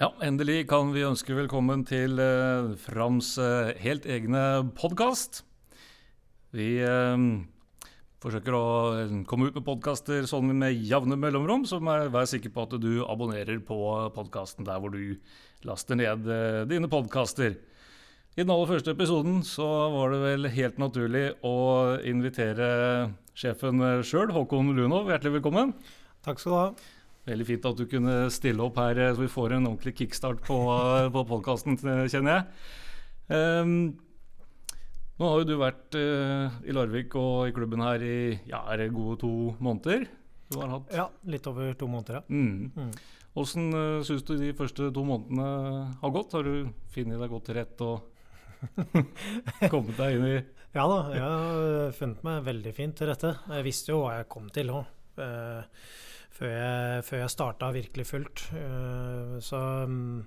Ja, endelig kan vi ønske velkommen til eh, Frams eh, helt egne podkast. Vi eh, forsøker å eh, komme ut med podkaster sånn med jevne mellomrom, så vær sikker på at du abonnerer på podkasten der hvor du laster ned eh, dine podkaster. I den aller første episoden så var det vel helt naturlig å invitere sjefen sjøl, Håkon Lunov. Hjertelig velkommen. Takk skal du ha. Veldig fint at du kunne stille opp her, eh, så vi får en ordentlig kickstart på, eh, på podkasten, kjenner jeg. Um, nå har jo du vært uh, i Larvik og i klubben her i ja, er det gode to måneder? Du har hatt? Ja, litt over to måneder, ja. Mm. Mm. Hvordan uh, syns du de første to månedene har gått? Har du funnet deg godt til rett og kommet deg inn i Ja da, jeg har funnet meg veldig fint til rette. Jeg visste jo hva jeg kom til òg. Uh, før jeg, før jeg starta virkelig fullt. Uh, så um,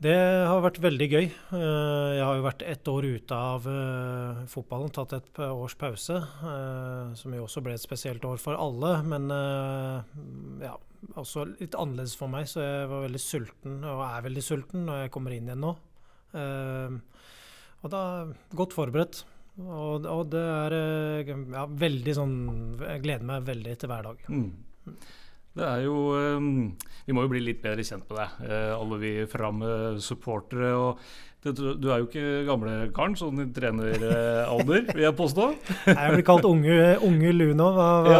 det har vært veldig gøy. Uh, jeg har jo vært ett år ute av uh, fotballen, tatt et års pause. som jo også ble et spesielt år for alle, men ja, også litt annerledes for meg. Så jeg var veldig sulten, og er veldig sulten når jeg kommer inn igjen nå. og da godt forberedt. Og, og, det er ja, veldig sånn Jeg gleder meg veldig til hver dag. Mm. Det er jo Vi må jo bli litt bedre kjent med deg, eh, alle vi Fram-supportere. og du er jo ikke gamle karen, sånn i treneralder, vil jeg påstå. Jeg blir kalt unge, unge Lunov av ja.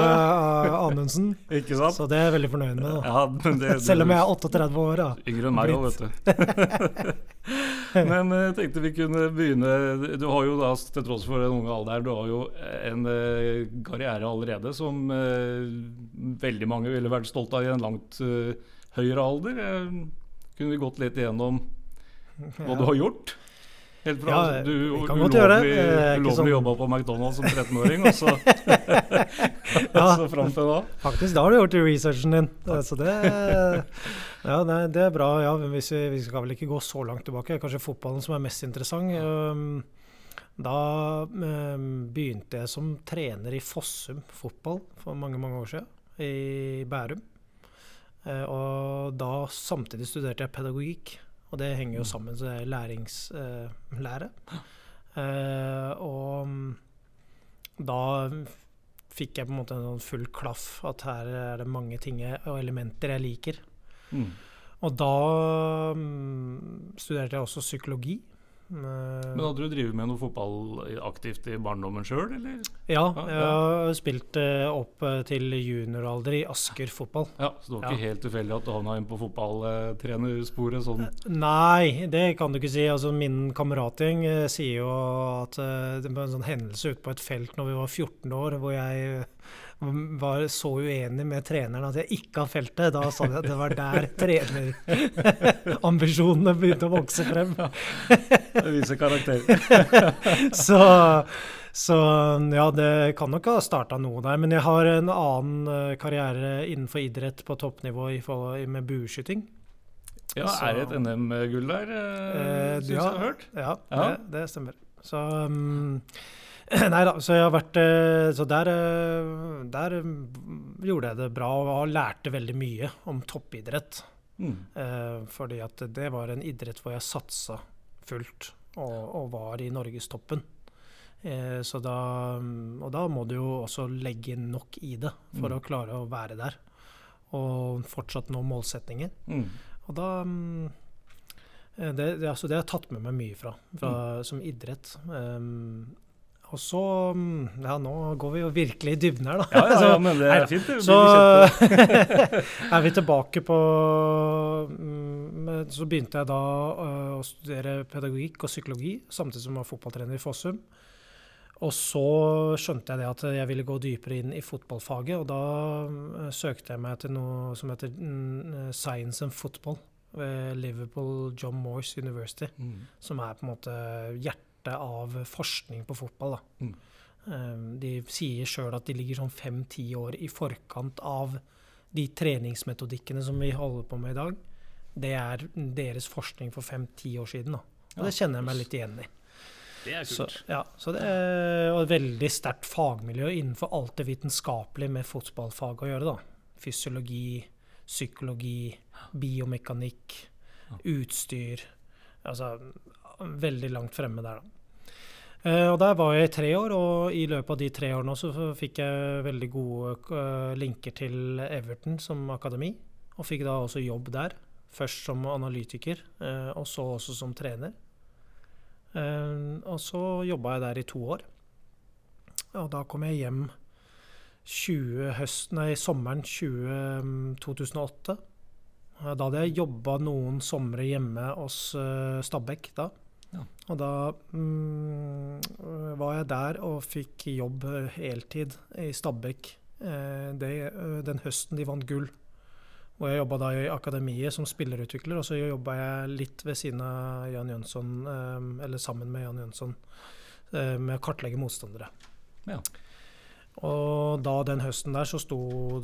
Anundsen, ikke sant? så det er jeg veldig fornøyd med. Ja, det, Selv om jeg er 38 år. Da. Yngre enn meg òg, vet du. men jeg tenkte vi kunne begynne Du har jo da, til tross for den unge alderen, du har jo en uh, karriere allerede som uh, veldig mange ville vært stolt av i en langt høyere alder. kunne vi gått litt igjennom hva du har gjort. Helt fra ja, du ulovlig, ulovlig sånn... jobba på McDonald's som 13-åring, og så, ja, så fram til da. Faktisk, da har du gjort researchen din. Så det, ja, det, det er bra. Ja, vi, vi, skal vel ikke gå så langt tilbake. Kanskje fotballen som er mest interessant. Da begynte jeg som trener i Fossum fotball for mange, mange år siden, i Bærum. Uh, og da samtidig studerte jeg pedagogikk. Og det henger jo mm. sammen med læringslære. Uh, og mm, da fikk jeg på en måte en sånn full klaff at her er det mange ting og elementer jeg liker. Mm. Og da um, studerte jeg også psykologi. Men hadde du drevet med noe fotball aktivt i barndommen sjøl, eller? Ja, jeg har spilt uh, opp uh, til junioralder i Asker fotball. Ja, Så det var ikke helt tilfeldig at du havna inn på fotballtrenersporet sånn? Nei, det kan du ikke si. Altså, min kameratgjeng sier jo at det var en sånn hendelse ute på et felt når vi var 14 år, hvor jeg var så uenig med treneren at jeg ikke har feltet. Da sa de at det var der trenerambisjonene begynte å vokse frem. det viser karakter. så, så, ja, det kan nok ha starta noe der. Men jeg har en annen eh, karriere innenfor idrett på toppnivå med bueskyting. Ja, så, er det et NM-gull der, eh, eh syns ja, jeg har hørt? Ja, ja. Det, det, stemmer. Så um, Nei da, så jeg har vært eh, Så der, eh, der gjorde jeg det bra og lærte veldig mye om toppidrett. Mm. Eh, fordi at det var en idrett hvor jeg satsa fullt og, og var i norgestoppen. Så da, og da må du jo også legge nok i det for mm. å klare å være der. Og fortsatt nå målsetninger. Mm. Og da det, det, altså det, har jeg tatt med meg mye fra, fra mm. som idrett. Um, og så mm, Ja, nå går vi jo virkelig i dybden her, da. Ja, ja, ja men det er fint. Det så er vi tilbake på mm, Så begynte jeg da uh, å studere pedagogikk og psykologi, samtidig som jeg var fotballtrener i Fossum. Og så skjønte jeg det at jeg ville gå dypere inn i fotballfaget, og da uh, søkte jeg meg til noe som heter mm, Science and Football ved Liverpool John Moores University, mm. som er på en måte hjertet hjertet av forskning på fotball. Mm. Ehm, de sier sjøl at de ligger sånn fem-ti år i forkant av de treningsmetodikkene som vi holder på med i dag. Det er deres forskning for fem-ti år siden. Da. Og det kjenner jeg meg litt igjen i. Det er kult. Så, ja, så det er et veldig sterkt fagmiljø innenfor alt det vitenskapelige med fotballfag å gjøre. da. Fysiologi, psykologi, biomekanikk, utstyr. Altså veldig langt fremme der, da. Eh, og Der var jeg i tre år, og i løpet av de tre årene så fikk jeg veldig gode eh, linker til Everton som akademi. Og fikk da også jobb der. Først som analytiker, eh, og så også som trener. Og så jobba jeg der i to år. Og da kom jeg hjem 20 høst, nei, sommeren 20, 2008. Da hadde jeg jobba noen somre hjemme hos Stabæk da. Ja. Og da mm, var jeg der og fikk jobb heltid i Stabekk eh, den høsten de vant gull. Og jeg jobba da i akademiet som spillerutvikler, og så jobba jeg litt ved siden av Jan Jønsson, eh, eller sammen med Jan Jønsson, eh, med å kartlegge motstandere. Ja. Og da den høsten der så sto,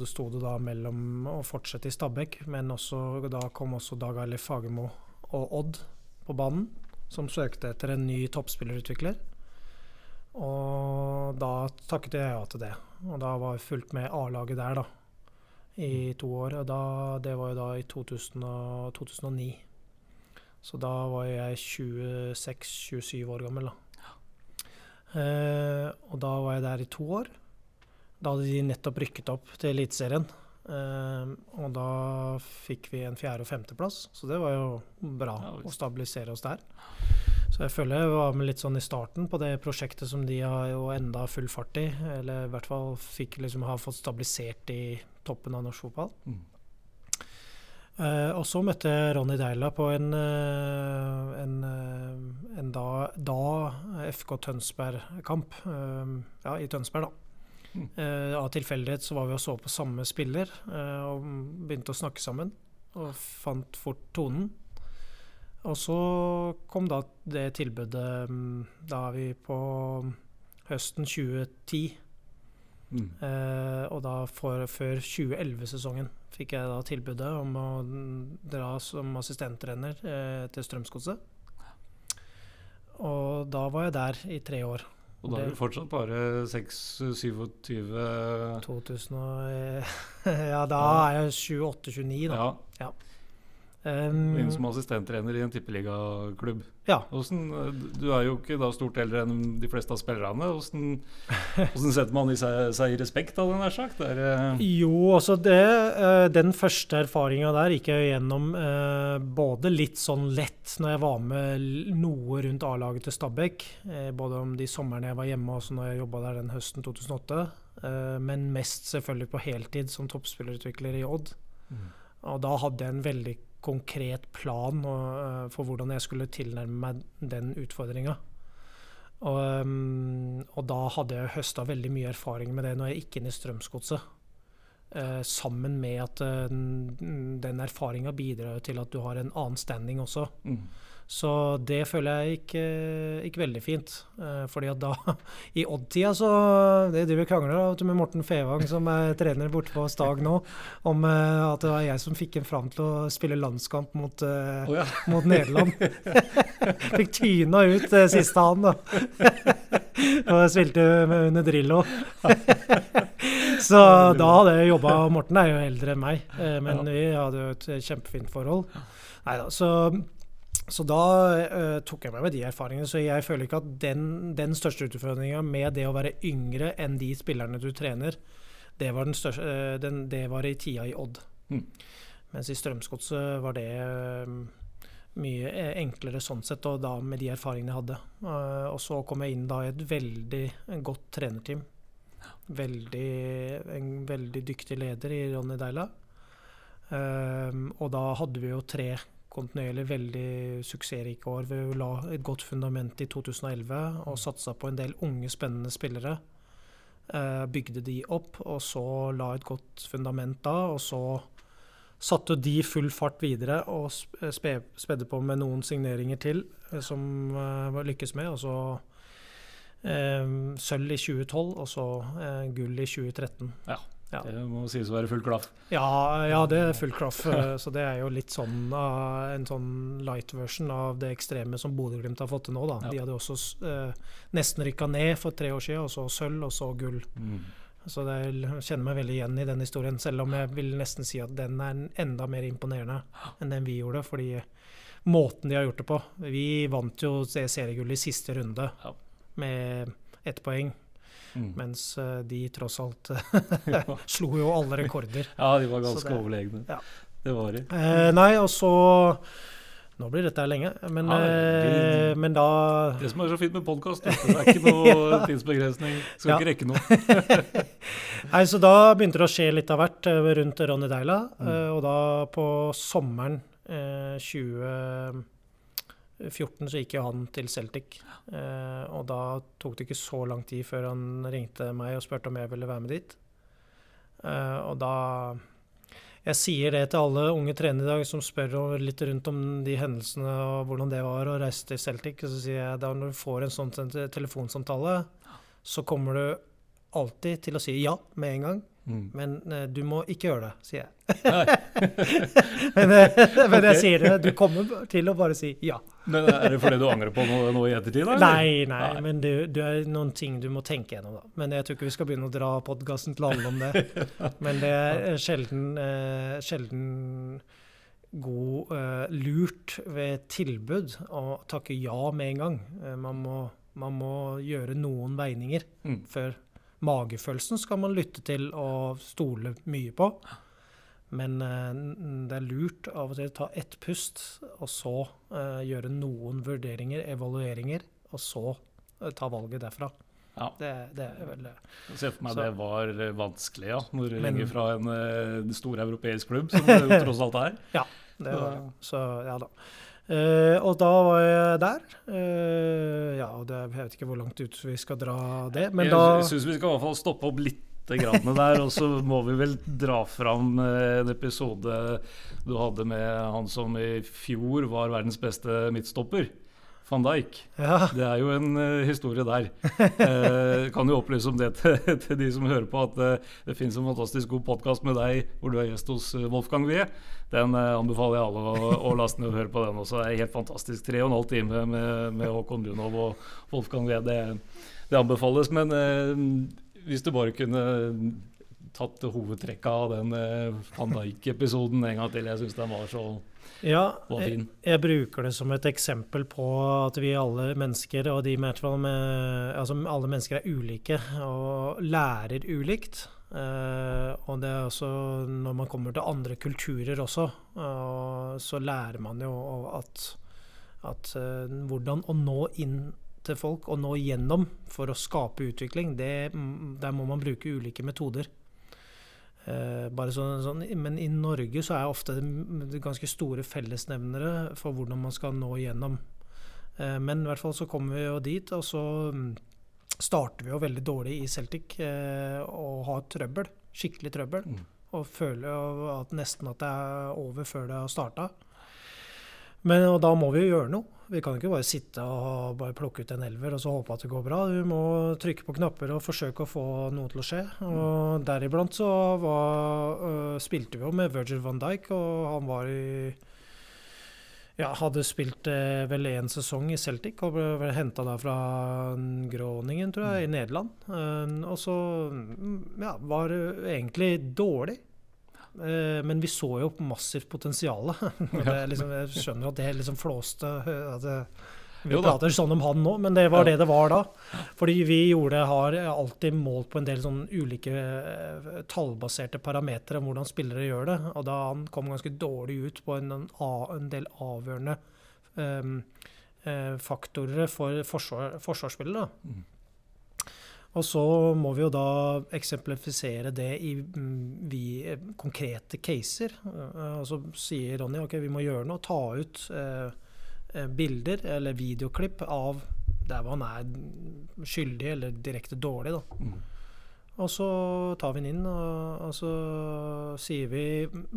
sto, det da mellom å fortsette i Stabekk, men også, da kom også Dag Eilif Fagermo og Odd på banen som søkte etter en ny toppspillerutvikler. Og da takket jeg ja til det. Og da var jeg fulgt med A-laget der, da. I to år. Og da, det var jo da i 2000 og, 2009. Så da var jeg 26-27 år gammel, da. Eh, og da var jeg der i to år. Da hadde de nettopp rykket opp til Eliteserien. Uh, og da fikk vi en fjerde- og femteplass, så det var jo bra å stabilisere oss der. Så jeg føler jeg var med litt sånn i starten på det prosjektet som de har jo enda full fart i. Eller i hvert fall fikk liksom ha fått stabilisert i toppen av norsk fotball. Mm. Uh, og så møtte jeg Ronny Deila på en, uh, en, uh, en da, da, FK Tønsberg-kamp. ja, i Tønsberg, da. Uh, av tilfeldighet så var vi og så på samme spiller uh, og begynte å snakke sammen. Og fant fort tonen. Og så kom da det tilbudet um, Da er vi på høsten 2010. Mm. Uh, og da for, før 2011-sesongen fikk jeg da tilbudet om å dra som assistenttrener til Strømsgodset. Og da var jeg der i tre år. Og da er det fortsatt bare 6-27 2000 og, Ja, da er jeg 28-29, da. Ja. ja. Um, Inn som assistenttrener i en tippeligaklubb. Ja. du er jo ikke da stort eldre enn de fleste av spillerne. Hvordan, setter man i seg, seg, i respekt av det, nær sagt? Der, uh... Jo, altså det, uh, den første erfaringa der gikk jeg gjennom uh, både litt sånn lett når jeg var med noe rundt A-laget til Stabæk, både om de somrene jeg var hjemme og når jeg jobba der den høsten 2008, men mest selvfølgelig på heltid som toppspillerutvikler i Odd. Mm. Og da hadde jeg en veldig konkret plan uh, for hvordan jeg skulle tilnærme meg den utfordringa. Og, um, og, da hadde jeg høsta veldig mye erfaring med det når jeg gikk inn i Strømsgodset. Eh, sammen med at uh, den erfaringa bidrar til at du har en annen standing også. Mm. Så det føler jeg gikk, gikk veldig fint. Eh, fordi at da, i Odd-tida, så Det driver krangler med Morten Fevang, som er trener borte på Stag nå, om eh, at det var jeg som fikk ham fram til å spille landskamp mot, oh, ja. mot Nederland. fikk tyna ut det siste han, da. Og spilte under Drillo. så da hadde jeg jobba Morten er jo eldre enn meg, men vi hadde jo et kjempefint forhold. Neida, så så da uh, tok jeg med meg de erfaringene. Så jeg føler ikke at den, den største utfordringa med det å være yngre enn de spillerne du trener, det var, største, uh, den, det var i tida i Odd. Mm. Mens i Strømsgodset var det uh, mye enklere sånn sett, og da med de erfaringene jeg hadde. og så kom jeg inn da i et veldig godt trenerteam. Veldig, en veldig dyktig leder i Ronny Deila. og da hadde vi jo tre kontinuerlig veldig suksessrike år. Vi la et godt fundament i 2011 og satsa på en del unge, spennende spillere. Eh, bygde de opp, og så la et godt fundament da. Og så satte de full fart videre og spedde på med noen signeringer til eh, som eh, lykkes med. Og så eh, sølv i 2012, og så eh, gull i 2013. Ja. Ja. Det må sies å være full klaff. Ja, ja, det er full klaff. Eh, så det er jo litt sånn uh, en sånn light version av det ekstreme som Bodø-Glimt har fått til nå. Da. De hadde også uh, nesten rykka ned for tre år siden, og så sølv, og så gull. Mm. Så det, jeg kjenner meg veldig igjen i den historien, selv om jeg vil nesten si at den er enda mer imponerende enn den vi gjorde. Fordi måten de har gjort det på Vi vant jo seriegullet i siste runde med ett poeng, Mm. mens eh, de tross alt slo jo alle rekorder. ja, de var ganske det- overlegne. ja. Det var de. Eh, nei, og så Nå blir dette her lenge, men, Ja, eh, vi- men da Det som er så fint med podkast, det er ikke noe tidsbegrensning. Skal Ja. ikke rekke noe. Nei, så da begynte det å skje litt av hvert eh, rundt Ronny Deila. Mm. Og da på sommeren eh, 2014 så gikk jo han til Celtic. Eh, og da tok det ikke så lang tid før han ringte meg og spurte om jeg ville være med dit. Eh, og da Jeg sier det til alle unge trenere i dag som spør litt rundt om de hendelsene og hvordan det var å reise til Celtic. Og så sier jeg da når du får en sånn te- telefonsamtale, så kommer du alltid til å si ja med en gang. Mm. Men uh, du må ikke gjøre det, sier jeg. Men, uh, men jeg sier det. Du kommer til å bare si ja. Men er det fordi du angrer på noe noe i ettertid? eller? Nei, nei, Nei. men det, det er noen ting du må tenke gjennom, da. Men jeg tror ikke vi skal begynne å dra podkasten til alle om det. Men det er sjelden, uh, sjelden god eh, lurt ved tilbud å takke ja med en gang. Eh, man, må, man må gjøre noen veininger Mm. før Magefølelsen skal man lytte til og stole mye på. Men eh, det er lurt av og til å ta ett pust, og så eh, gjøre noen vurderinger, evalueringer, og så eh, ta valget derfra. Ja. Det, det er vel Jeg ser for meg Så- det var vanskelig, ja. Når du ringer fra en stor europeisk klubb, som det jo tross alt er. det var, Så ja da. Eh, og da var jeg der. Uh, ja, og det, jeg vet ikke hvor langt ut vi skal dra det, men jeg da syns vi skal i hvert fall stoppe opp litt grann der, og så må vi vel dra fram eh, en episode du hadde med han som i fjor var verdens beste midtstopper. Van Dijk. Ja, Det er jo en uh, historie der. Uh, kan jo opplyse om det til, til de som hører på, at uh, det finnes en fantastisk god podkast med deg hvor du er gjest hos Wolfgang Wie. Den anbefaler jeg alle å, å laste ned og høre på den også. Det er helt fantastisk. Tre og en halv time med, med Håkon Brunov og Wolfgang Wie. Det, det anbefales. Men hvis du bare kunne tatt hovedtrekket av den Van Dijk-episoden en gang til. Jeg syns den var så ja jeg, jeg bruker det som et eksempel på at vi alle mennesker, og de med, altså alle mennesker er ulike og lærer ulikt. Eh, og det er også når man kommer til andre kulturer også, og så lærer man jo at, at eh, hvordan å nå inn til folk og nå gjennom for å skape utvikling, det, der må man bruke ulike metoder. Eh, bare sånn, sånn, men i Norge så er ofte det ganske store fellesnevnere for hvordan man skal nå gjennom. Eh, men i hvert fall så kommer vi jo dit, og så mm, starter vi jo veldig dårlig i Celtic eh, og har trøbbel. Skikkelig trøbbel. Mm. Og føler at nesten at det er over før det har starta. Men og da må vi jo gjøre noe. Vi kan ikke bare sitte og bare plukke ut en elver og så håpe at det går bra. Du må trykke på knapper og forsøke å få noe til å skje. Og deriblant så var, øh, spilte vi jo med Virgil van Dijk, og han var i ja, hadde spilt eh, vel én sesong i Celtic og ble henta fra Groningen, tror jeg, i Nederland. Eh, og så mm, ja, var egentlig dårlig. Eh, men vi så jo massivt potensial. Liksom, jeg skjønner at det liksom flåste at det, Vi Jo prater sånn om han nå, men det var Ja. det det var da. Fordi vi gjorde, har alltid målt på en del sånn ulike eh, tallbaserte parametere om hvordan spillere gjør det. Og da han kom ganske dårlig ut på en, en, del avgjørende eh, faktorer for forsvar, forsvarsspillet. da. Og så må vi jo da eksemplifisere det i mm, vi, eh, konkrete caser. Eh, og så sier Ronny ok, vi må gjøre noe. Ta ut eh, eh, bilder eller videoklipp av der hvor han er skyldig eller direkte dårlig. da. Mm. Og så tar vi den inn, og, og så sier vi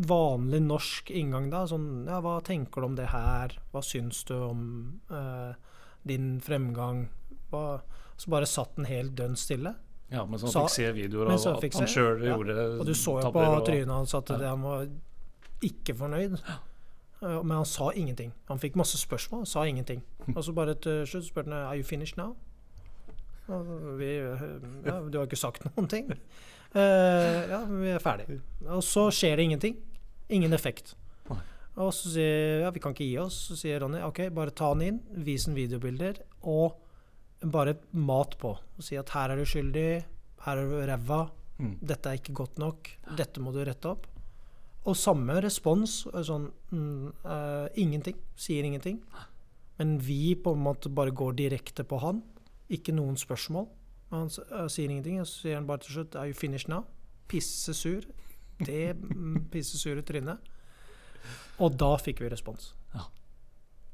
vanlig norsk inngang da. Sånn Ja, hva tenker du om det her? Hva syns du om eh, din fremgang? Hva, så bare satt den helt dønn stille. Ja, men så han fikk se videoer av at han sjøl ja. gjorde Og du så jo på og- trynet hans at Ja. han var ikke fornøyd. Eh, Men han sa ingenting. Han fikk masse spørsmål, sa ingenting. Og så bare til slutt spurte han Are you finished now? Vi, ja, du har ikke sagt noen ting. Eh, ja, vi er ferdig. Og så skjer det ingenting. Ingen effekt. Og så sier ja, vi kan ikke gi oss. Så sier Ronny OK, bare ta den inn, vis en videobilder, og bare mat på. Og si at her er du skyldig, her er du ræva, Mm. dette er ikke godt nok, dette må du rette opp. Og samme respons. eh, Sånn mm, uh, ingenting. Sier ingenting. Men vi på en måte bare går direkte på han. Ikke noen spørsmål. Han eh, sier ingenting, og så sier han bare til slutt Are you finished now? Pissesur. Det mm, pissesur trynet. Og da fikk vi respons.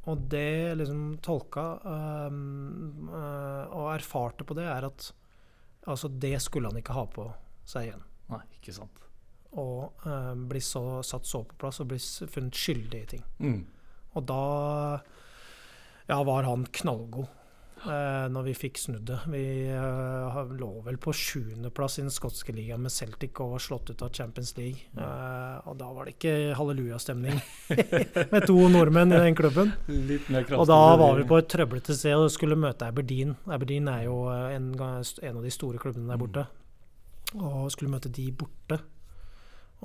Og det jeg liksom tolka um, eh, og erfarte på det, er at altså det skulle han ikke ha på seg igjen. Nei, ikke sant. Og eh, bli så, satt så på plass og bli funnet skyldig i ting. Mm. Og da ja, var han knallgod eh, når vi fikk snudd det. Vi eh, lå vel på sjuendeplass i den skotske ligaen med Celtic og var slått ut av Champions League. Eh, og da var det ikke hallelujastemning med to nordmenn i den klubben. Litt mer Og da var vi på et trøblete sted og skulle møte Aberdeen. Aberdeen er jo eh, en, en av de store klubbene der borte. Og skulle møte de borte.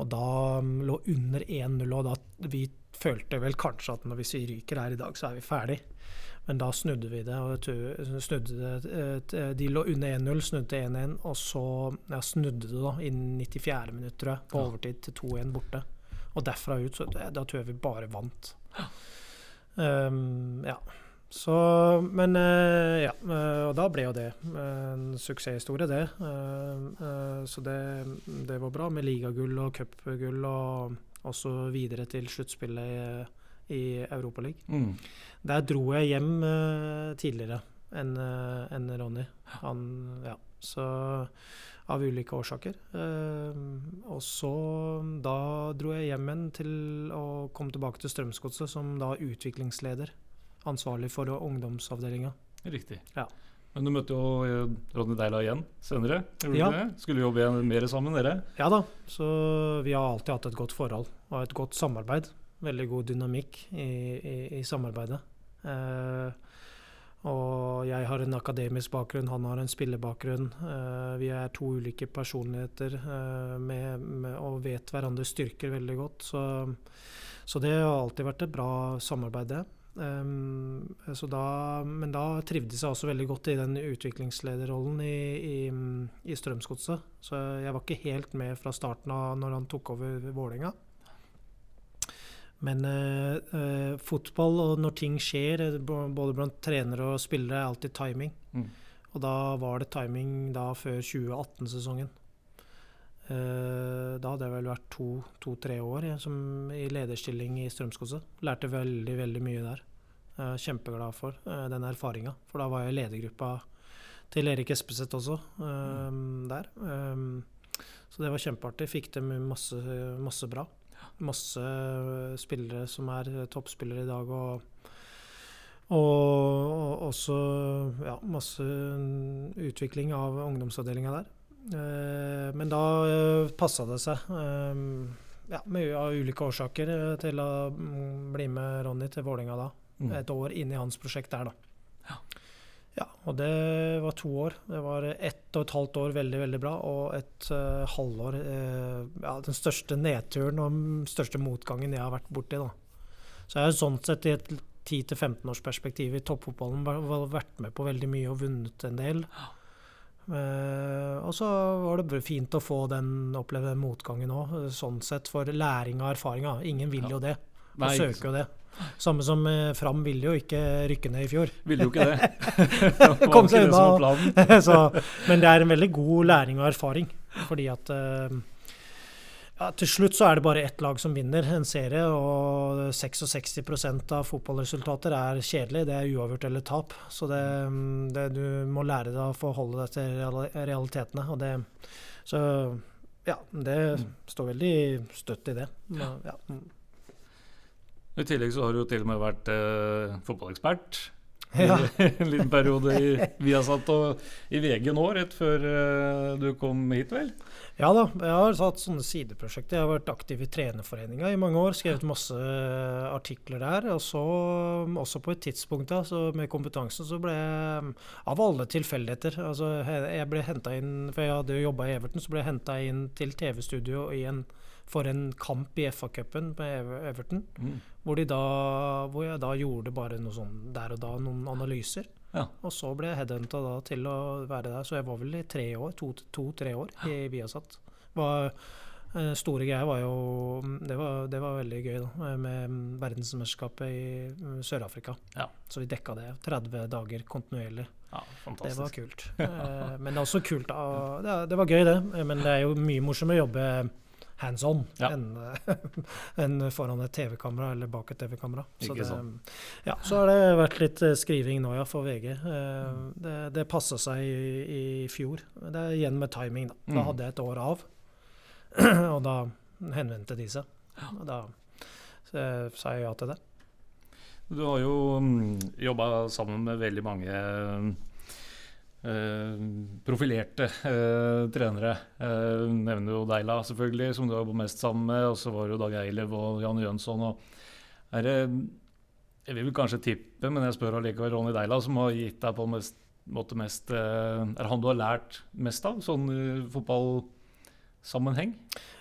Og da mm, lå under 1-0, og da vi følte vel kanskje at når hvis vi ryker her i dag, så er vi ferdig. Men da snudde vi det. og snudde det, eh, De lå under 1-0, snudde til 1-1, og så ja, snudde det da innen 94. minutt, tror jeg, på overtid til 2-1 borte. Og derfra ut, så da tror jeg vi bare vant. Um, ja. Så Men eh, ja. eh, og da ble jo det en suksesshistorie, det. Eh, eh, så det, det var bra med ligagull og cupgull, og også videre til sluttspillet i, i Europaligaen. Mm. Der dro jeg hjem uh, tidligere enn eh, enn Ronny. Han, ja, så av ulike årsaker. Uh, og så da dro jeg hjem igjen til å komme tilbake til Strømsgodset som da utviklingsleder. Ansvarlig for ungdomsavdelinga. Riktig. Ja. Men du møtte jo eh, Ronny Deila igjen senere. Ja. Skulle jobbe mer sammen, dere? Ja da, så vi har alltid hatt et godt forhold og et godt samarbeid. Veldig god dynamikk i, i, i samarbeidet. Eh, og jeg har en akademisk bakgrunn, han har en spillebakgrunn. Eh, vi er to ulike personligheter eh, med, med, og vet hverandres styrker veldig godt. Så, så det har alltid vært et bra samarbeid, det. Um, så da, men da trivdes jeg også veldig godt i den utviklingslederrollen i, i, i Strømsgodset. Så jeg var ikke helt med fra starten av når han tok over Vålerenga. Men uh, fotball og når ting skjer, eh, både blant trenere og spillere, er alltid timing. Mm. Og da var det timing da før 2018-sesongen. Eh, da hadde jeg vel vært to-tre år jeg, som i lederstilling i Strømsgodset. Lærte veldig, veldig mye der. Eh, kjempeglad for eh, den erfaringa. For da var jeg i ledergruppa til Erik Espeseth også mm. der. Eh, så det var kjempeartig. Fikk dem masse, masse bra. Masse eh, spillere som er eh, toppspillere i dag. Og, og, og også ja, masse mm, utvikling av ungdomsavdelinga der. Eh, men da passa det seg, eh, ja, av ulike årsaker, eh, til å mm, bli med Ronny til Vålerenga da. Mm. Et år inn i hans prosjekt der, da. Ja, og det var to år. Det var ett og et halvt år veldig, veldig bra, og et uh, halvår uh, Ja, den største nedturen og den største motgangen jeg har vært borti, da. Så jeg har sånn sett i et 10-15 års perspektiv i toppfotballen væ- væ- vært med på veldig mye og vunnet en del. Uh, og så var det fint å få den, oppleve den motgangen òg, sånn sett, for læring og erfaring. Ingen vil Ja. jo det, Nei, søker jo det. Samme som eh, Fram ville jo ikke rykke ned i fjor. Ville jo ikke det. det Kom seg unna. så, men det er en veldig god læring og erfaring. Fordi at eh, ja, Til slutt så er det bare ett lag som vinner en serie, og 66% av fotballresultater er kjedelig. Det er uavgjort eller tap. Så det, det, du må lære deg å forholde deg til realitetene. Og det, så ja, det står veldig støtt i det. Men, ja. Mm. I tillegg så har du jo til og med vært eh, fotballekspert. Ja. en liten periode i Viasat og i VG nå, rett før eh, du kom hit, vel? Ja da, jeg har hatt sånne sideprosjekter. Jeg har vært aktiv i Trenerforeninga i mange år. Skrevet masse eh, artikler der. Og så, også på et tidspunkt da, så med kompetansen, så ble jeg av alle tilfeldigheter altså, Jeg ble henta inn, for jeg hadde jo jobba i Everton, så ble jeg henta inn til TV-studio for en kamp i FA-cupen med Everton. Mm. Hvor, de da, hvor jeg da gjorde bare noe sånn der og da, noen analyser. Ja. Og så ble jeg headhunta til å være der, så jeg var vel i tre år, to-tre år i Viasat. Var, eh, store greier var jo det var, det var, veldig gøy, da, med verdensmesterskapet i mm, Sør-Afrika. Ja. Så vi dekka det 30 dager kontinuerlig. Ja, det var kult. Eh, men det er også kult da, det, det var gøy, det. Men det er jo mye morsommere å jobbe hands on Ja. enn en foran et TV-kamera eller bak et TV-kamera. Så, det- ja, så har det vært litt eh, skriving nå, ja, for VG. Eh. Det, det passa seg i, i fjor. Det er igjen med timing, da. Da Mm. hadde jeg et år av, og da henvendte de seg. Og da sa jeg ja til det. Du har jo mm, jobba sammen med veldig mange eh, profilerte eh, trenere. Uh, nevner jo Deila, selvfølgelig, som du har jobbet mest sammen med. Og så var det jo Dag Eilev og Jan Jønsson. Og er det, jeg vil kanskje tippe, men jeg spør allikevel Ronny Deila, som har gitt deg på mest, måte mest eh, Er det han du har lært mest av, sånn i fotballsammenheng?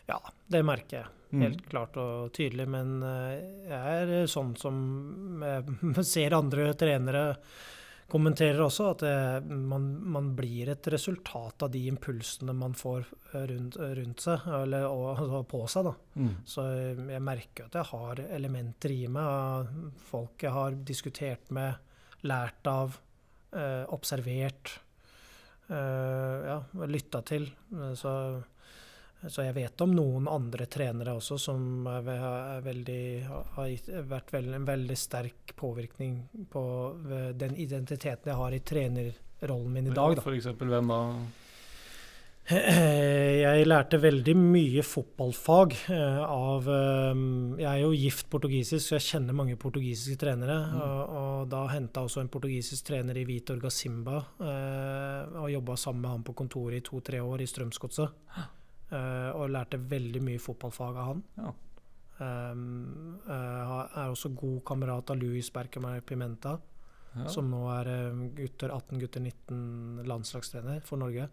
Ja, det merker jeg. Mm. Helt klart og tydelig. Men eh, jeg er sånn som ser andre trenere kommenterer også, at det, man, man blir et resultat av de impulsene man får eh, rundt, rundt seg, eller og, altså på seg. da. Mm. Så jeg merker at jeg har elementer i meg av folk jeg har diskutert med, lært av, eh, observert, eh, ja, lytta til. Eh, Så, så jeg vet om noen andre trenere også som veldig, har vært veld, en veldig sterk påvirkning på den identiteten jeg har i trenerrollen min i dag. Da. Eksempel hvem da? Jeg lærte veldig mye fotballfag eh, av eh, Jeg er jo gift portugisisk, så jeg kjenner mange portugisiske trenere. Mm. Og, og da henta også en portugisisk trener i Vitor Gacimba. Eh, og jobba sammen med han på kontoret i to-tre år i Strømsgodset. Eh, og lærte veldig mye fotballfag av han. Ja. Um, uh, er også god kamerat av Luis Berkemeyer Pimenta, Ja. som nå er eh, gutter 18, gutter 19 landslagstrener for Norge.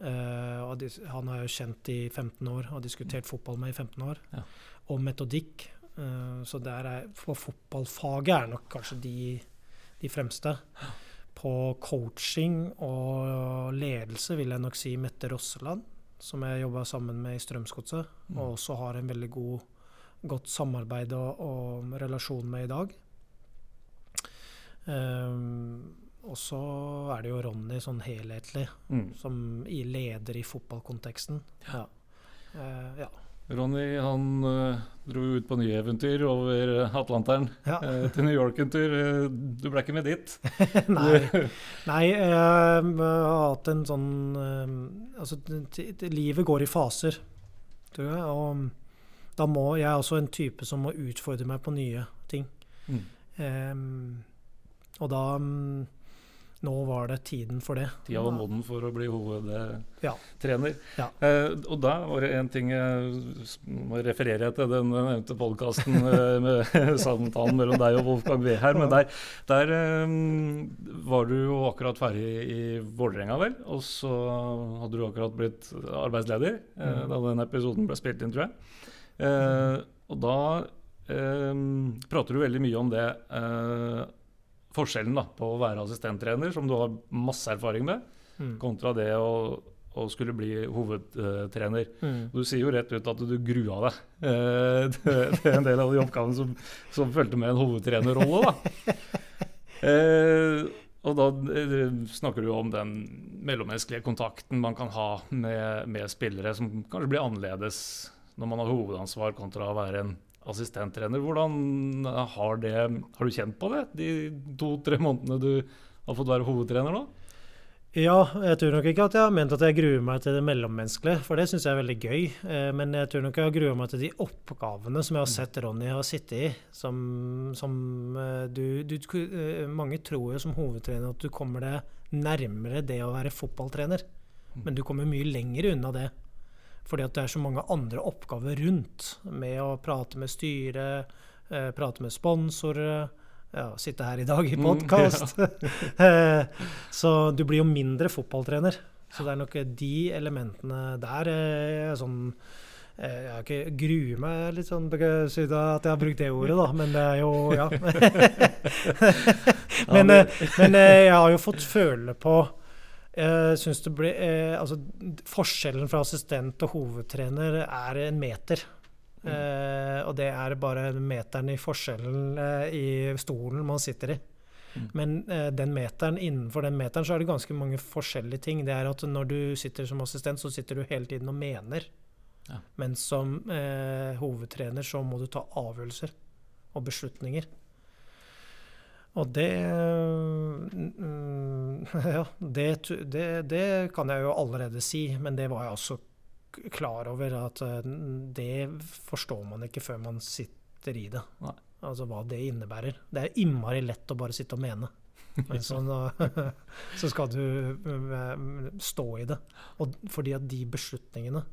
Uh, og dis- han har jeg jo kjent i 15 år og diskutert fotball med i 15 år. Ja. Og metodikk. Eh, så der er, for fotballfaget er nok kanskje de, de fremste. På coaching og ledelse vil jeg nok si Mette Rosseland, som jeg jobba sammen med i Strømsgodset, Mm. og også har en veldig god, godt samarbeid og, og relasjon med i dag. Um, og så er det jo Ronny sånn helhetlig, Mm. som i leder i fotballkonteksten. Ja. Eh, ja. Ronny han eh, dro ut på nye eventyr over Atlanteren ja. eh, til New York en tur. Eh, du ble ikke med dit? Nei. Nei, jeg har hatt en sånn eh, Altså, livet går i faser, tror jeg. Og da må jeg er også en type som må utfordre meg på nye ting. Mm. Um, og da mm, Nå var det tiden for det. Tida var moden for å bli hovedtrener. Ja. Eh, og da var det en ting jeg refererer jeg til den nevnte podkasten eh, med samtalen mellom deg og Wolfgang her. Men der, der eh, var du jo akkurat ferdig i Vålerenga, vel? Og så hadde du akkurat blitt arbeidsleder eh, Mm. da den episoden ble spilt inn, tror jeg. Eh, og da eh, prater du veldig mye om det. Forskjellen da, på å være assistenttrener, som du har masse erfaring med, Mm. kontra det å, å skulle bli hovedtrener. Mm. Du sier jo rett ut at du grua deg eh, til til en del av de oppgavene som, som fulgte med en hovedtrenerrolle. da. Eh, og da eh, snakker du om den mellommenneskelige kontakten man kan ha med, med spillere, som kanskje blir annerledes når man har hovedansvar kontra å være en assistenttrener. Hvordan har, det, har du kjent på det de to-tre månedene du har fått være hovedtrener nå? Ja, jeg tror nok ikke at jeg har ment at jeg gruer meg til det mellommenneskelige, for det syns jeg er veldig gøy. Eh, men jeg tror nok jeg har grua meg til de oppgavene som jeg har sett Ronny har sittet i. Som, som eh, du, du, eh, Mange tror jo som hovedtrener at du kommer deg nærmere det å være fotballtrener. Men du kommer mye lenger unna det. Fordi at det er så mange andre oppgaver rundt. Med å prate med styret, prate med sponsorer ja, sitte her i dag i podkast. Mm, ja. så du blir jo mindre fotballtrener. Så det er nok de elementene der er sånn eh, jeg har ikke gruer meg litt sånn at jeg har brukt det ordet, da, men det er jo Ja. men, eh, men, eh, jeg har jo fått føle på jeg synes det blir, altså, Forskjellen fra assistent og hovedtrener er en meter. Uh, og det er bare meteren i forskjellen eh, i stolen man sitter i. Mm. Men eh, den meteren, innenfor den meteren så er det ganske mange forskjellige ting. Det er at når du sitter som assistent, så sitter du hele tiden og mener. Ja. Men som hovedtrener så må du ta avgjørelser og beslutninger. Og det mm, Ja, det, det, det, kan jeg jo allerede si, men det var jeg også klar over at eh, det forstår man ikke før man sitter i det. Nei. Altså hva det innebærer. Det er innmari lett å bare sitte og mene. Men så, så skal du eh, stå i det. Og fordi at de beslutningene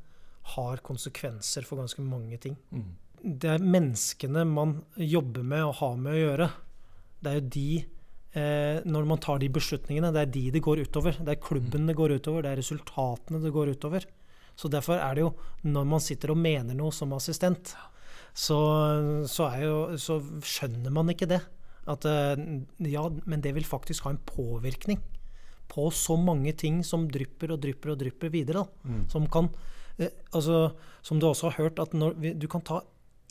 har konsekvenser for ganske mange ting. Mm. Det er menneskene man jobber med og har med å gjøre. Det er jo de eh, Når man tar de beslutningene, det er de det går utover. Det er klubben mm. det går utover, det er resultatene det går utover. Så derfor er det jo, når man sitter og mener noe som assistent, så, så, jo, så skjønner man ikke det. At eh, ja, men det vil faktisk ha en påvirkning på så mange ting som drypper og drypper og drypper videre. Mm. Som kan eh, altså, Som du også har hørt, at når du kan ta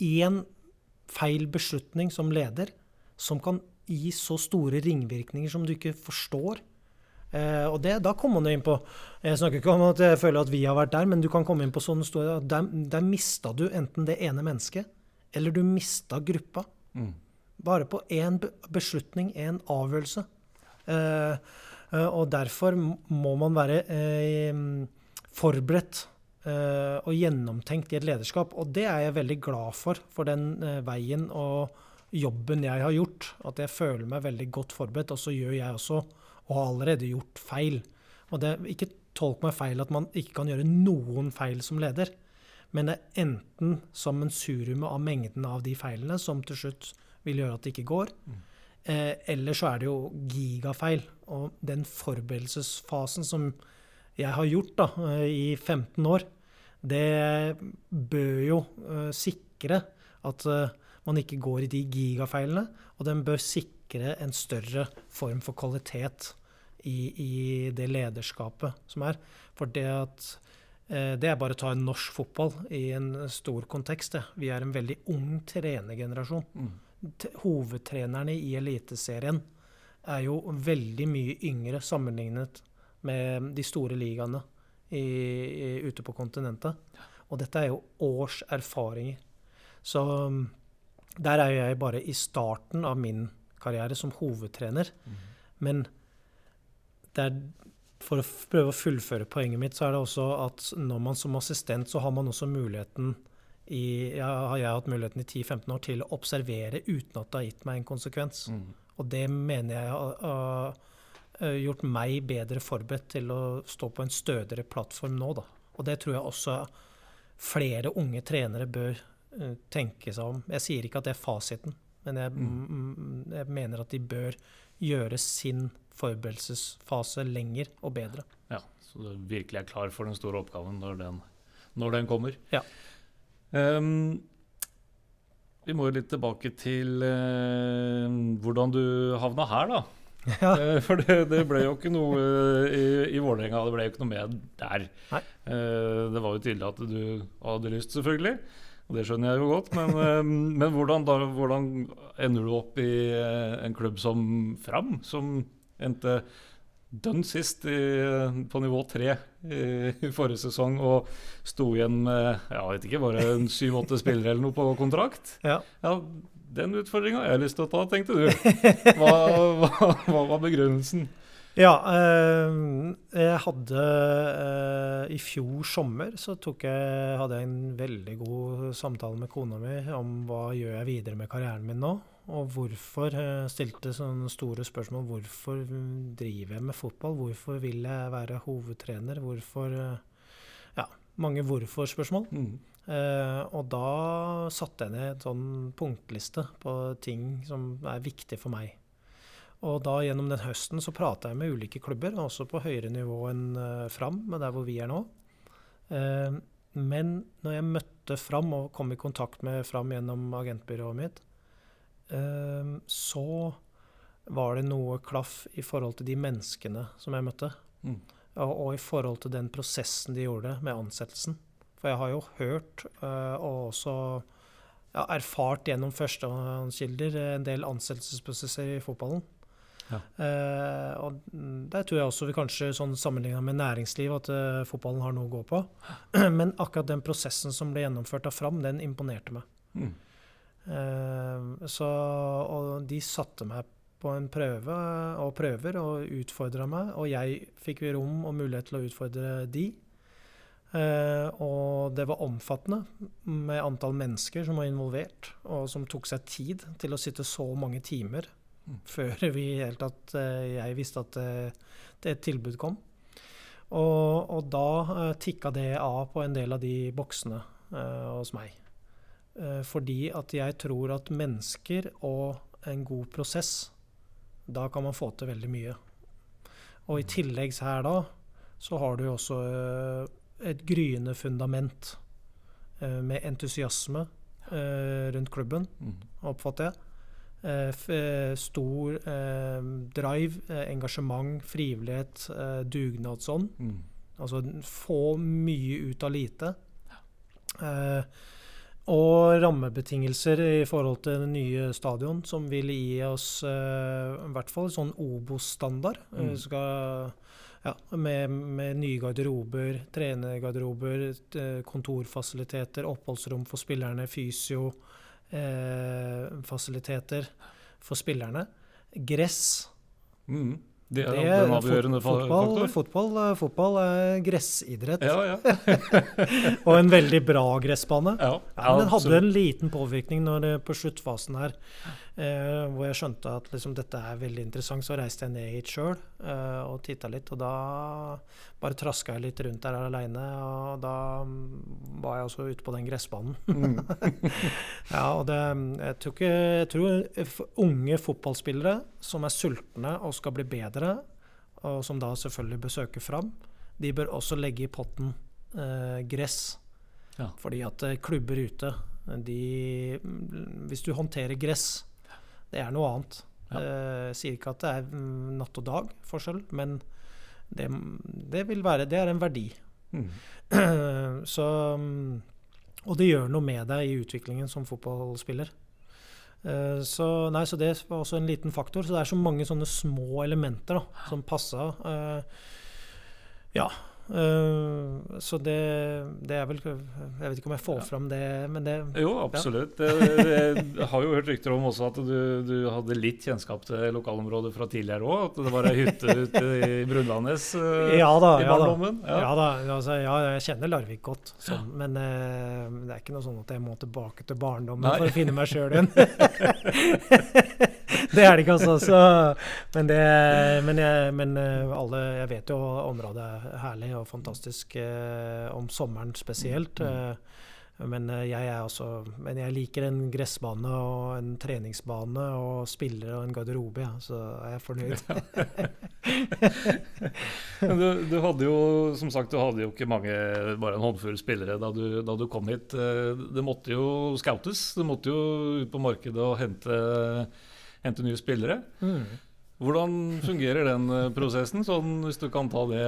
én feil beslutning som leder, som kan gi så store ringvirkninger som du ikke forstår. Eh, og det, da kommer man jo inn på Jeg snakker ikke om at jeg føler at vi har vært der, men du kan komme inn på sånne store Der, der mista du enten det ene mennesket, eller du mista gruppa. Mm. Bare på én beslutning, én avgjørelse. Eh, eh, og derfor må man være eh, forberedt eh, og gjennomtenkt i et lederskap. Og det er jeg veldig glad for, for den eh, veien og jobben jeg har gjort. At jeg føler meg veldig godt forberedt. Og så gjør jeg også og har allerede gjort feil. Og det ikke tolk meg feil at man ikke kan gjøre noen feil som leder, men det er enten som en sammensurumet av mengden av de feilene som til slutt vil gjøre at det ikke går, mm. eh, eller så er det jo gigafeil. Og den forberedelsesfasen som jeg har gjort da, eh, i 15 år, det bør jo eh, sikre at uh, man ikke går i de gigafeilene, og den bør sikre en større form for kvalitet i, i det lederskapet som er. For det at eh, det er bare å ta en norsk fotball i en stor kontekst. Det. Vi er en veldig ung trenergenerasjon. Mm. Hovedtrenerne i Eliteserien er jo veldig mye yngre sammenlignet med de store ligaene i, i, ute på kontinentet. Og dette er jo års erfaringer. Så der er jeg bare i starten av min karriere som hovedtrener. Mm. Men er, for å prøve å fullføre poenget mitt, så er det også at når man som assistent, så har man også muligheten i, ja, har jeg hatt muligheten i 10-15 år til å observere uten at det har gitt meg en konsekvens. Mm. Og det mener jeg har, har gjort meg bedre forberedt til å stå på en stødigere plattform nå. Da. Og det tror jeg også flere unge trenere bør uh, tenke seg om. Jeg sier ikke at det er fasiten, men jeg, mm. jeg, mener at de bør gjøre sin forberedelsesfase lenger og bedre. Ja, Så du virkelig er klar for den store oppgaven når den, når den kommer. Ja. Um, vi må jo litt tilbake til uh, hvordan du havna her, da. Ja. Uh, for det, det, ble jo ikke noe uh, i, i Vålerenga, det ble jo ikke noe med der. det var jo tydelig at du hadde lyst, selvfølgelig. Og det skjønner jeg jo godt, men, eh, men hvordan, da, hvordan, ender du opp i eh, en klubb som Fram, som endte dønn sist i, på nivå tre i, i, forrige sesong og sto igjen med jeg vet ikke, bare syv-åtte spillere eller noe på kontrakt? Ja. ja den utfordringa har jeg lyst til å ta, tenkte du. Hva, hva, hva var begrunnelsen? Ja. Eh, jeg hadde eh, I fjor sommer så jeg, hadde jeg en veldig god samtale med kona mi om hva gjør jeg videre med karrieren min nå. Og hvorfor. Jeg stilte sånne store spørsmål. Hvorfor driver jeg med fotball? Hvorfor vil jeg være hovedtrener? Hvorfor Ja, mange hvorfor-spørsmål. Mm. Eh, og da satte jeg ned en sånn punktliste på ting som er viktig for meg. Og da gjennom den høsten så prata jeg med ulike klubber, også på høyere nivå enn uh, Fram, der hvor vi er nå. Uh, men når jeg møtte Fram og kom i kontakt med Fram gjennom agentbyrået mitt, uh, så var det noe klaff i forhold til de menneskene som jeg møtte. Mm. Og, og, i forhold til den prosessen de gjorde med ansettelsen. For jeg har jo hørt og også ja, erfart gjennom førstehåndskilder en del ansettelsesprosesser i fotballen. Ja. Uh, og der tror jeg også vi kanskje sånn sammenligna med næringsliv at uh, fotballen har noe å gå på. Men akkurat den prosessen som ble gjennomført av Fram, den imponerte meg. Mm. Uh, så, og de satte meg på en prøve og prøver og utfordra meg, og jeg fikk rom og mulighet til å utfordre de. og det var omfattende med antall mennesker som var involvert, og som tok seg tid til å sitte så mange timer før vi helt tatt eh, jeg visste at eh, det et tilbud kom. Og, og da uh, tikka det av på en del av de boksene hos meg. Fordi at jeg tror at mennesker og en god prosess, da kan man få til veldig mye. Og i tillegg her da, så har du også et gryende fundament med entusiasme rundt klubben, mm. oppfatter jeg. Eh, eh, stor eh, drive, engasjement, frivillighet, dugnadsånd. Mm. Altså få mye ut av lite. og rammebetingelser i forhold til det nye stadion, som vil gi oss i hvert fall sånn Obos-standard. Mm. Ja, med, med, nye garderober, trenergarderober, kontorfasiliteter, oppholdsrom for spillerne, fysio fasiliteter for spillerne. Gress. Mm. Det er, det er den avgjørende fotball? Fotball, eh, fotball er gressidrett. Ja, ja. og en veldig bra gressbane. Ja, ja, den hadde en liten påvirkning når det, på sluttfasen her, eh, hvor jeg skjønte at liksom, dette er veldig interessant. Så reiste jeg ned hit sjøl eh, og titta litt, og da bare traska jeg litt rundt der aleine. Og da var jeg også ute på den gressbanen. Mm. ja, og det, jeg, tror ikke, jeg tror unge fotballspillere som er sultne og skal bli bedre og som da selvfølgelig bør søke fram, de bør også legge i potten eh, gress. Ja. Fordi at eh, klubber ute, de Hvis du håndterer gress, det er noe annet. Ja. Eh, sier ikke at det er mm, natt og dag forskjell, men det, det vil være Det er en verdi. Mm. Så mm, Og det gjør noe med deg i utviklingen som fotballspiller. Eh, så, nei, så det var også en liten faktor. Så det er så mange sånne små elementer da, som passa. Uh, ja. Uh, så det, det, er vel Jeg vet ikke om jeg får ja. fram det, men det Jo, absolutt. Ja. jeg, har jo hørt rykter om også at du, du, hadde litt kjennskap til lokalområdet fra tidligere òg. At det var ei hytte ute i Brunlandnes uh, ja, da, i barndommen? Ja, ja da. Altså, ja, jeg kjenner Larvik godt, sånn, men uh, det er ikke noe sånn at jeg må tilbake til barndommen Nei. for å finne meg sjøl igjen. det er det ikke, altså. Så, men, det, men, jeg, men alle, jeg vet jo området er herlig og fantastisk eh, om sommeren spesielt. Mm. Eh, men eh, jeg, er også, men jeg liker en gressbane og en treningsbane og spillere og en garderobe, ja, så er jeg fornøyd. du, du, hadde jo som sagt, du hadde jo ikke mange, bare en håndfull spillere da du, da du kom hit. Det måtte jo scoutes. Du måtte jo ut på markedet og hente, hente nye spillere. Mm. Hvordan fungerer den prosessen, sånn hvis du kan ta det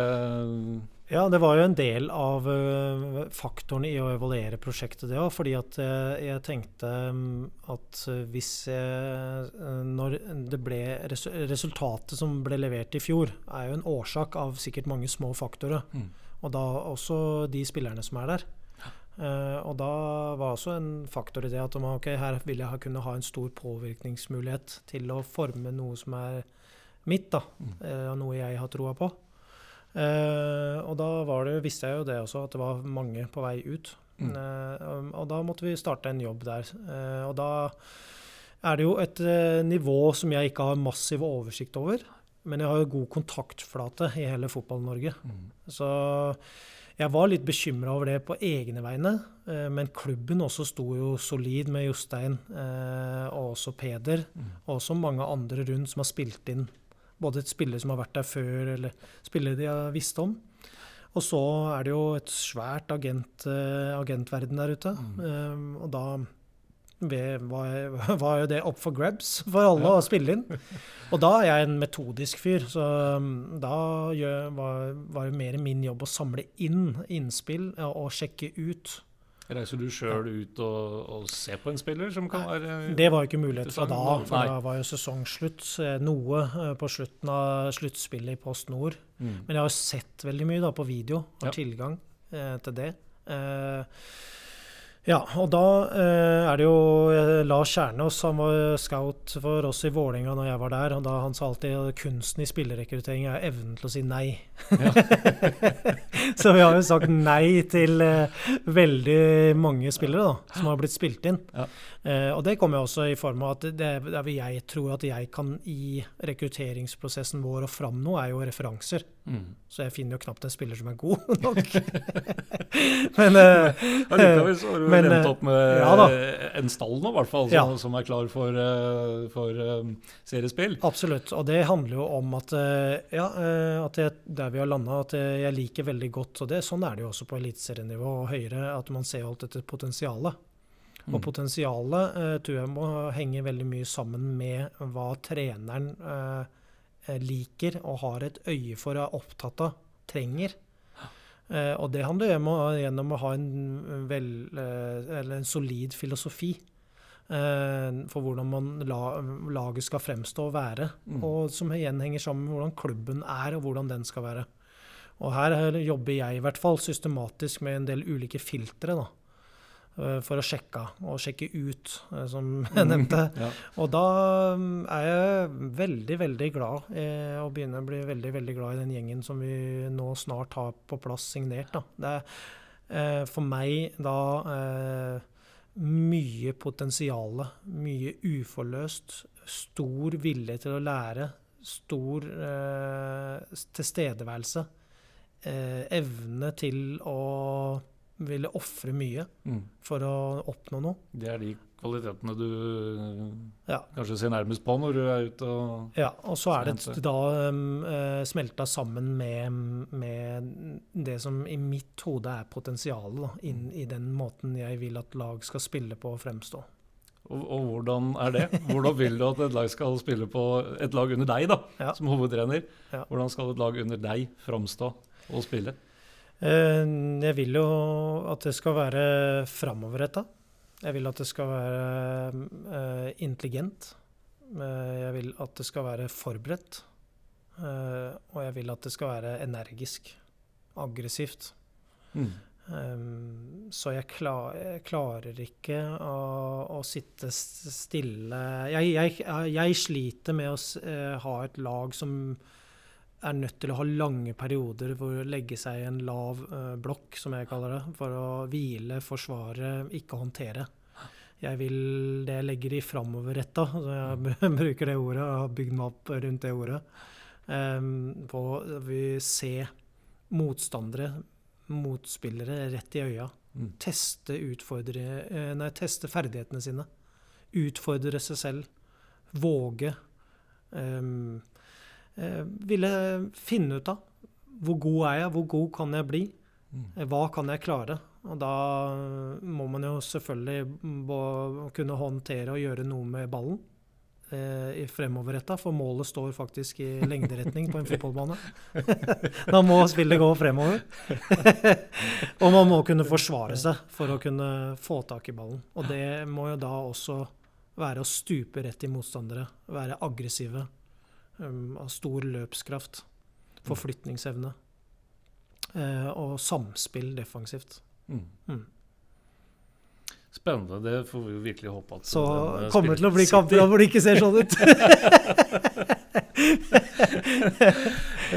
ja, det var jo en del av uh, faktorene i å evaluere prosjektet, det òg. Fordi at uh, jeg tenkte um, at hvis jeg, uh, Når det ble resu Resultatet som ble levert i fjor, er jo en årsak av sikkert mange små faktorer. Mm. Og da også de spillerne som er der. og da var også en faktor i det at okay, her vil jeg ha, kunne ha en stor påvirkningsmulighet til å forme noe som er mitt, da. Eh, noe jeg har troa på. Eh, og da var det, visste jeg jo det også, at det var mange på vei ut. Mm. Eh, og da måtte vi starte en jobb der. Eh, og da er det jo et eh, nivå som jeg ikke har massiv oversikt over. Men jeg har jo god kontaktflate i hele Fotball-Norge. Mm. Så jeg var litt bekymra over det på egne vegne. eh, Men klubben også sto jo solid med Jostein eh, og også Peder. Mm. Og også mange andre rundt som har spilt inn. Både et spiller som har vært der før, eller spillere de har visst om. Og så er det jo et svært agent, eh, agentverden der ute. Mm. Um, og da var, var jo det up for grabs for alle Ja. å spille inn. Og da er jeg en metodisk fyr, så um, da var, var det mer min jobb å samle inn innspill og sjekke ut. Reiser du sjøl ut og, og ser på en spiller som kan være Det var jo ikke mulighet fra da, for Nei. da var jo sesongslutt. eh, Noe eh, på slutten av sluttspillet i Post Nord. Mm. Men jeg har sett veldig mye da på video, har Ja. tilgang eh, til det. Eh, ja, og da eh, er det jo eh, Lars Kjernås, han var scout for oss i Vålerenga når jeg var der. og da Han sa alltid at kunsten i spillerrekruttering er evnen til å si nei. Så vi har jo sagt nei til eh, veldig mange spillere da, som har blitt spilt inn. Ja. Eh, og det kommer jo også i form av at det, det vil jeg tror at jeg kan i rekrutteringsprosessen vår og fram nå, er jo referanser. Mm. Så jeg finner jo knapt en spiller som er god nok. Men eh, så har Men, endt eh, opp med ja en stall nå, i hvert fall, som, Ja. som er klar for, eh, for um, seriespill. absolutt. Og det handler jo om at, eh, ja, eh, at jeg, der vi har landa, at eh, jeg liker veldig godt Og det, sånn er det jo også på eliteserienivå og høyere, at man ser alt dette potensialet. Og Mm. potensialet eh, tror jeg må henge veldig mye sammen med hva treneren eh, eh, liker og har et øye for og er opptatt av, trenger. Eh, og det handler om å- gjennom å ha en, vel, eh, eller en solid filosofi eh, for hvordan man la, laget skal fremstå og være. Mm. Og som igjen henger sammen med hvordan klubben er, og hvordan den skal være. Og her jobber jeg i hvert fall systematisk med en del ulike filtre. da, For å sjekke og sjekke ut, eh, som jeg nevnte. Ja. Og da mm, er jeg veldig, veldig glad eh, og begynner å bli veldig veldig glad i den gjengen som vi nå snart har på plass signert. Da. Det er eh, for meg da eh, mye potensiale, mye uforløst, stor vilje til å lære, stor eh, tilstedeværelse, eh, evne til å ville ofre mye Mm. for å oppnå noe. Det er de kvalitetene du Ja. kanskje ser nærmest på når du er ute og Ja, og så er det da um, eh, smelta sammen med, med det som i mitt hode er potensialet inn i den måten jeg vil at lag skal spille på og fremstå. Og, og hvordan er det? Hvordan vil du at et lag skal spille på et lag under deg, da, Ja. som hovedtrener? Ja. Hvordan skal et lag under deg framstå og spille? Eh, Jeg vil jo at det skal være framoverretta. Jeg vil at det skal være eh, intelligent. Eh, Jeg vil at det skal være forberedt. Og jeg vil at det skal være energisk. Aggressivt. Mm. Um, så jeg, klar, jeg klarer ikke å, å sitte stille jeg, jeg, jeg sliter med å ha et lag som er nødt til å ha lange perioder hvor å legge seg i en lav eh, blokk, som jeg kaller det, for å hvile, forsvare, ikke håndtere. Jeg vil det jeg legger i framoverretta, så jeg bruker det ordet, og har bygd meg opp rundt det ordet. Um, på vi se motstandere, motspillere, rett i øya. Mm. Teste, utfordre, eh, nei, teste ferdighetene sine. Utfordre seg selv. Våge. Um, eh, ville finne ut av hvor god er jeg, hvor god kan jeg bli? Mm. Eh, Hva kan jeg klare? Og da må man jo selvfølgelig kunne håndtere og gjøre noe med ballen eh, i fremoverretta, for målet står faktisk i lengderetning på en fotballbane. da må spillet gå fremover. og man må kunne forsvare seg for å kunne få tak i ballen. Og det må jo da også være å stupe rett i motstandere, være aggressive, um, ha stor løpskraft, forflytningsevne eh, og samspill defensivt. Mm. Mm. Spennende. Det får vi jo virkelig håpe at Så eh, kommer det til å bli kamper hvor det ikke ser sånn ut.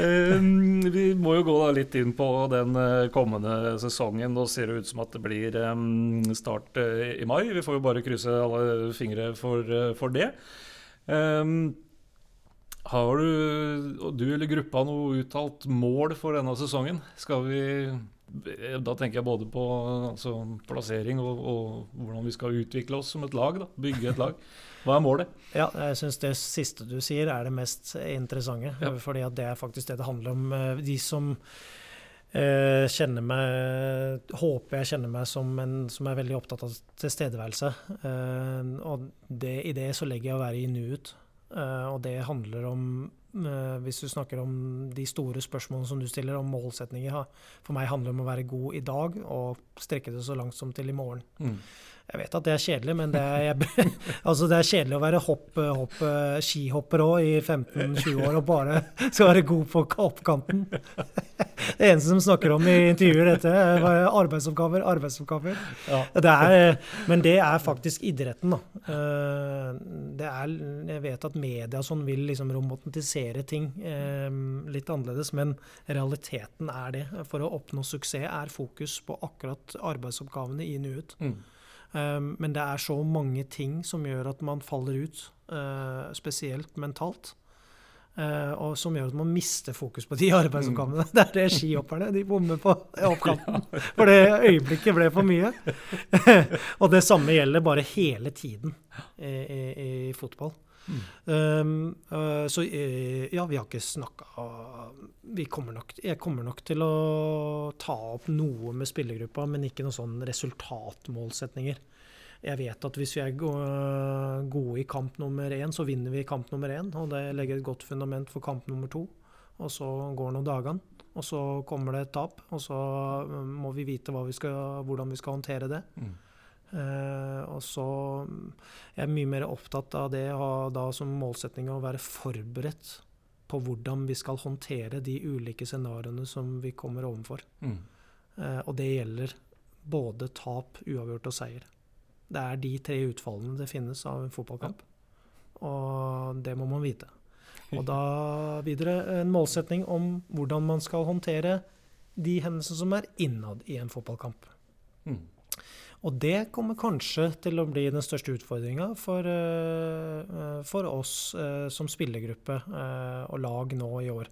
um, vi må jo gå da litt inn på den eh, kommende sesongen. Nå ser det ut som at det blir um, start uh, i mai. Vi får jo bare krysse alle fingre for, uh, for det. Um, har du, du eller gruppa noe uttalt mål for denne sesongen? Skal vi Da tenker jeg både på altså, plassering og, og, hvordan vi skal utvikle oss som et lag. Da. Bygge et lag. Hva er målet? Ja, jeg syns det siste du sier er det mest interessante. Ja. fordi det er faktisk det det handler om. Eh, de som eh, kjenner meg Håper jeg kjenner meg som en som er veldig opptatt av tilstedeværelse. Eh, og det, i det så legger jeg å være i nuet. Eh, og det handler om eh, hvis du snakker om de store spørsmålene som du stiller, om målsetninger For meg handler det om å være god i dag og strekke det så langt som til i morgen. Mm. Jeg vet at det er kjedelig, men det er, jeg, altså det er kjedelig å være hopp, hopp, skihopper òg i 15-20 år og bare skal være god på hoppkanten. Det eneste som snakker om i intervjuer dette, er arbeidsoppgaver, arbeidsoppgaver. Ja. Det er, men det er faktisk idretten, da. Eh, det er, jeg vet at media sånn vil liksom romantisere ting eh, litt annerledes, men realiteten er det. For å oppnå suksess er fokus på akkurat arbeidsoppgavene i nuet. Mm. Um, men det er så mange ting som gjør at man faller ut, uh, spesielt mentalt. Uh, og som gjør at man mister fokus på de arbeidsoppgavene. Mm. Det er det skihopperne de bommer på oppkanten. For det øyeblikket ble for mye. og det samme gjelder bare hele tiden i, i, i fotball. Mm. Um, uh, så uh, ja, vi har ikke snakka Jeg kommer nok til å ta opp noe med spillergruppa, men ikke noen sånn resultatmålsetninger. Jeg vet at hvis vi er gode i kamp nummer én, så vinner vi kamp nummer én. Og det legger et godt fundament for kamp nummer to. Og så går noen dagene, og så kommer det et tap. Og så må vi vite vi skal, hvordan vi skal håndtere det. Mm. Uh, og så Jeg er mye mer opptatt av det ha da som målsetning å være forberedt på hvordan vi skal håndtere de ulike scenarioene som vi kommer overfor. Mm. Uh, og det gjelder både tap, uavgjort og seier. Det er de tre utfallene det finnes av en fotballkamp. Og det må man vite. Og da videre en målsetning om hvordan man skal håndtere de hendelsene som er innad i en fotballkamp. Mm. Og det kommer kanskje til å bli den største utfordringa for, uh, for, oss uh, som spillergruppe og lag nå i år.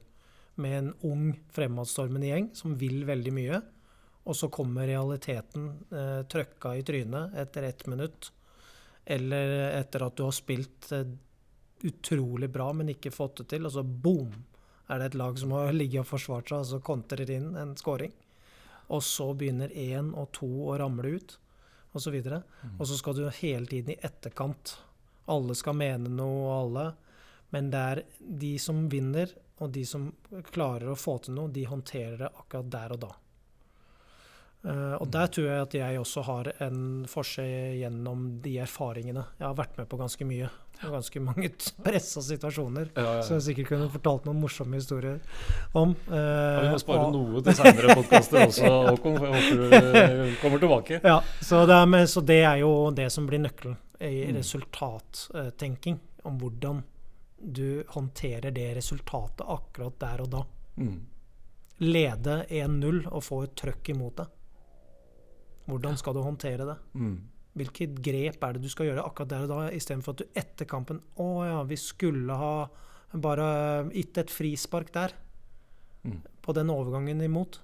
Med en ung, fremadstormende gjeng som vil veldig mye. Og så kommer realiteten uh, trøkka i trynet etter ett minutt. Eller etter at du har spilt utrolig bra, men ikke fått det til. Og så boom! Er det et lag som har ligget og forsvart seg, og så kontrer inn en scoring. Og så begynner én og to å ramle ut osv. Og, mm. og så skal du hele tiden i etterkant Alle skal mene noe, alle. Men det er de som vinner, og de som klarer å få til noe, de håndterer det akkurat der og da. Uh, og der tror jeg at jeg også har en forskjell gjennom de erfaringene. Jeg har vært med på ganske mye. Og ganske mange pressa situasjoner. Ja, ja, ja. Som jeg sikkert kunne fortalt noen morsomme historier om. Uh, vi må spare og, noe til seinere podkaster også, Håkon. Jeg håper du eh, kommer tilbake. Ja, så det, er, så det, er, jo det som blir nøkkelen i mm. resultattenking. Om hvordan du håndterer det resultatet akkurat der og da. Mm. Lede 1-0 og få et trøkk imot deg. Hvordan skal du håndtere det? Mm. Hvilket grep er det du skal gjøre akkurat der og da, istedenfor at du etter kampen Å ja, vi skulle ha bare gitt et frispark der. Mm. På den overgangen imot.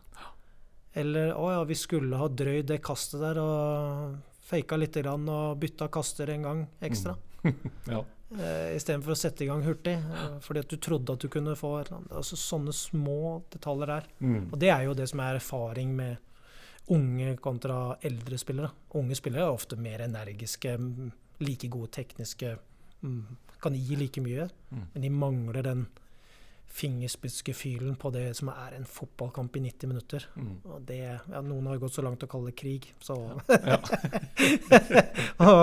Eller å ja, vi skulle ha drøyd det kastet der og faka litt og bytta kaster en gang ekstra. Mm. ja. eh, Istedenfor å sette i gang hurtig, eh, fordi at du trodde at du kunne få et eller annet. Altså, sånne små detaljer der. Mm. Og det er jo det som er erfaring med unge kontra eldre spillere. Unge spillere er ofte mer energiske, like gode tekniske, kan gi like mye. Mm. Men de mangler den fingerspitzgefühlen på det som er en fotballkamp i 90 minutter. Mm. Og det, ja, noen har gått så langt å kalle det krig, så ja.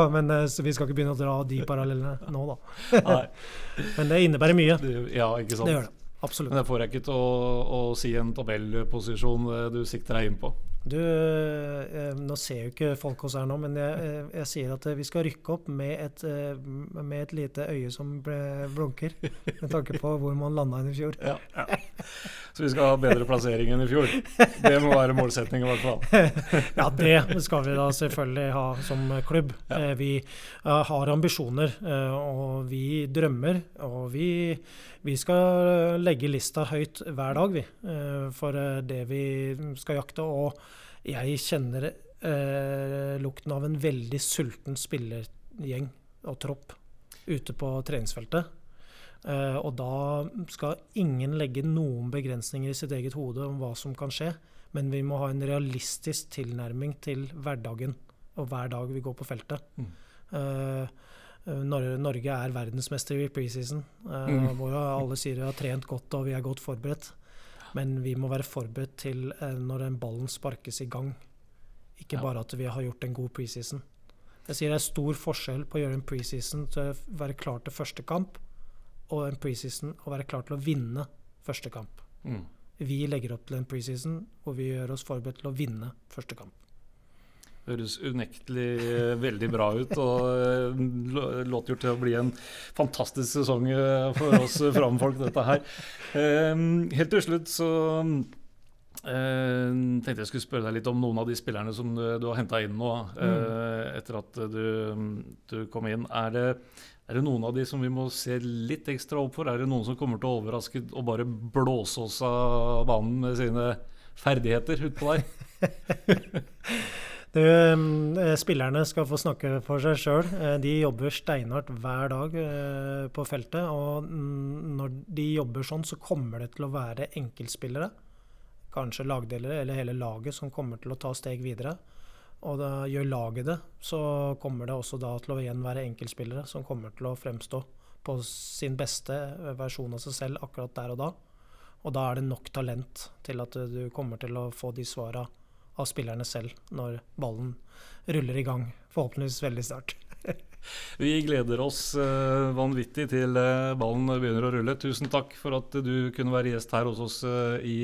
Men eh, så vi skal ikke begynne å dra de parallellene nå, da. Men det innebærer mye. Ja, ikke sant. Det gjør det. Absolutt. Men det får jeg ikke til å, å si en tabellposisjon eh, du sikter deg inn på. Du, nå ser jo ikke folk oss her nå, men jeg, eh, jeg sier at eh, vi skal rykke opp med et, eh, med et lite øye som blunker. Med tanke på hvor man landa inn i fjor. Ja, ja. Så vi skal ha bedre plassering enn i fjor. Det må være målsettingen i hvert fall. Ja, det skal vi da selvfølgelig ha som klubb. Ja. Vi har ambisjoner, og vi drømmer. Og vi, vi skal legge lista høyt hver dag, vi, for det vi skal jakte. Og jeg kjenner eh, lukten av en veldig sulten spillergjeng og tropp ute på treningsfeltet. Eh, og da skal ingen legge noen begrensninger i sitt eget hode om hva som kan skje. Men vi må ha en realistisk tilnærming til hverdagen og hver dag vi går på feltet. Mm. Eh, Norge er verdensmester i preseason, eh, Mm. hvor alle sier vi har trent godt og vi er godt forberedt. Men vi må være forberedt til eh, når den ballen sparkes i gang. Ikke Ja. bare at vi har gjort en god preseason. Jeg sier det er stor forskjell på å gjøre en preseason til å være klar til første kamp, og en preseason å være klar til å vinne første kamp. Mm. Vi legger opp til en preseason hvor vi gjør oss forberedt til å vinne første kamp. Høres unektelig eh, veldig bra ut, og eh, låter jo til å bli en fantastisk sesong eh, for oss framfolk, dette her. Eh, Helt til slutt så eh, tenkte jeg skulle spørre deg litt om noen av de spillerne som du, du har henta inn nå eh, etter at du, du kom inn. Er det, er det noen av de som vi må se litt ekstra opp for? Er det noen som kommer til å overraske og bare blåse oss av banen med sine ferdigheter utpå der? Du, eh, spillerne skal få snakke for seg sjøl. De jobber steinhardt hver dag på feltet. Og mm, når de jobber sånn, så kommer det til å være enkeltspillere, kanskje lagdeler eller hele laget, som kommer til å ta steg videre. Og da gjør laget det, så kommer det også da til å igjen være enkeltspillere som kommer til å fremstå på sin beste versjon av seg selv akkurat der og da. Og da er det nok talent til at du kommer til å få de svara av spillerne selv når ballen ruller i gang, forhåpentligvis veldig snart. Vi gleder oss eh, vanvittig til eh, ballen begynner å rulle. Tusen takk for at du kunne være gjest her hos oss eh, i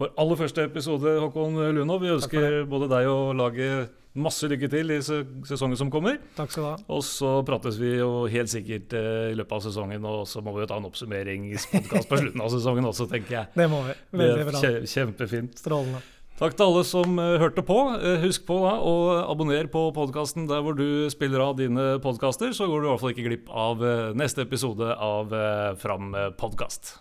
vår aller første episode, Håkon Lunov. Vi ønsker både deg og laget masse lykke til i se sesongen som kommer. Takk skal du ha. Og så prates vi jo helt sikkert i løpet av sesongen, og så må vi jo ta en oppsummeringspodkast på slutten av sesongen også, tenker jeg. Det må vi. Veldig bra. kjempefint. Strålende. Takk til alle som eh, hørte på. Eh, Husk på da å abonnere på podkasten der hvor du spiller av dine podkaster, så går du i hvert fall ikke glipp av eh, neste episode av eh, Fram podkast.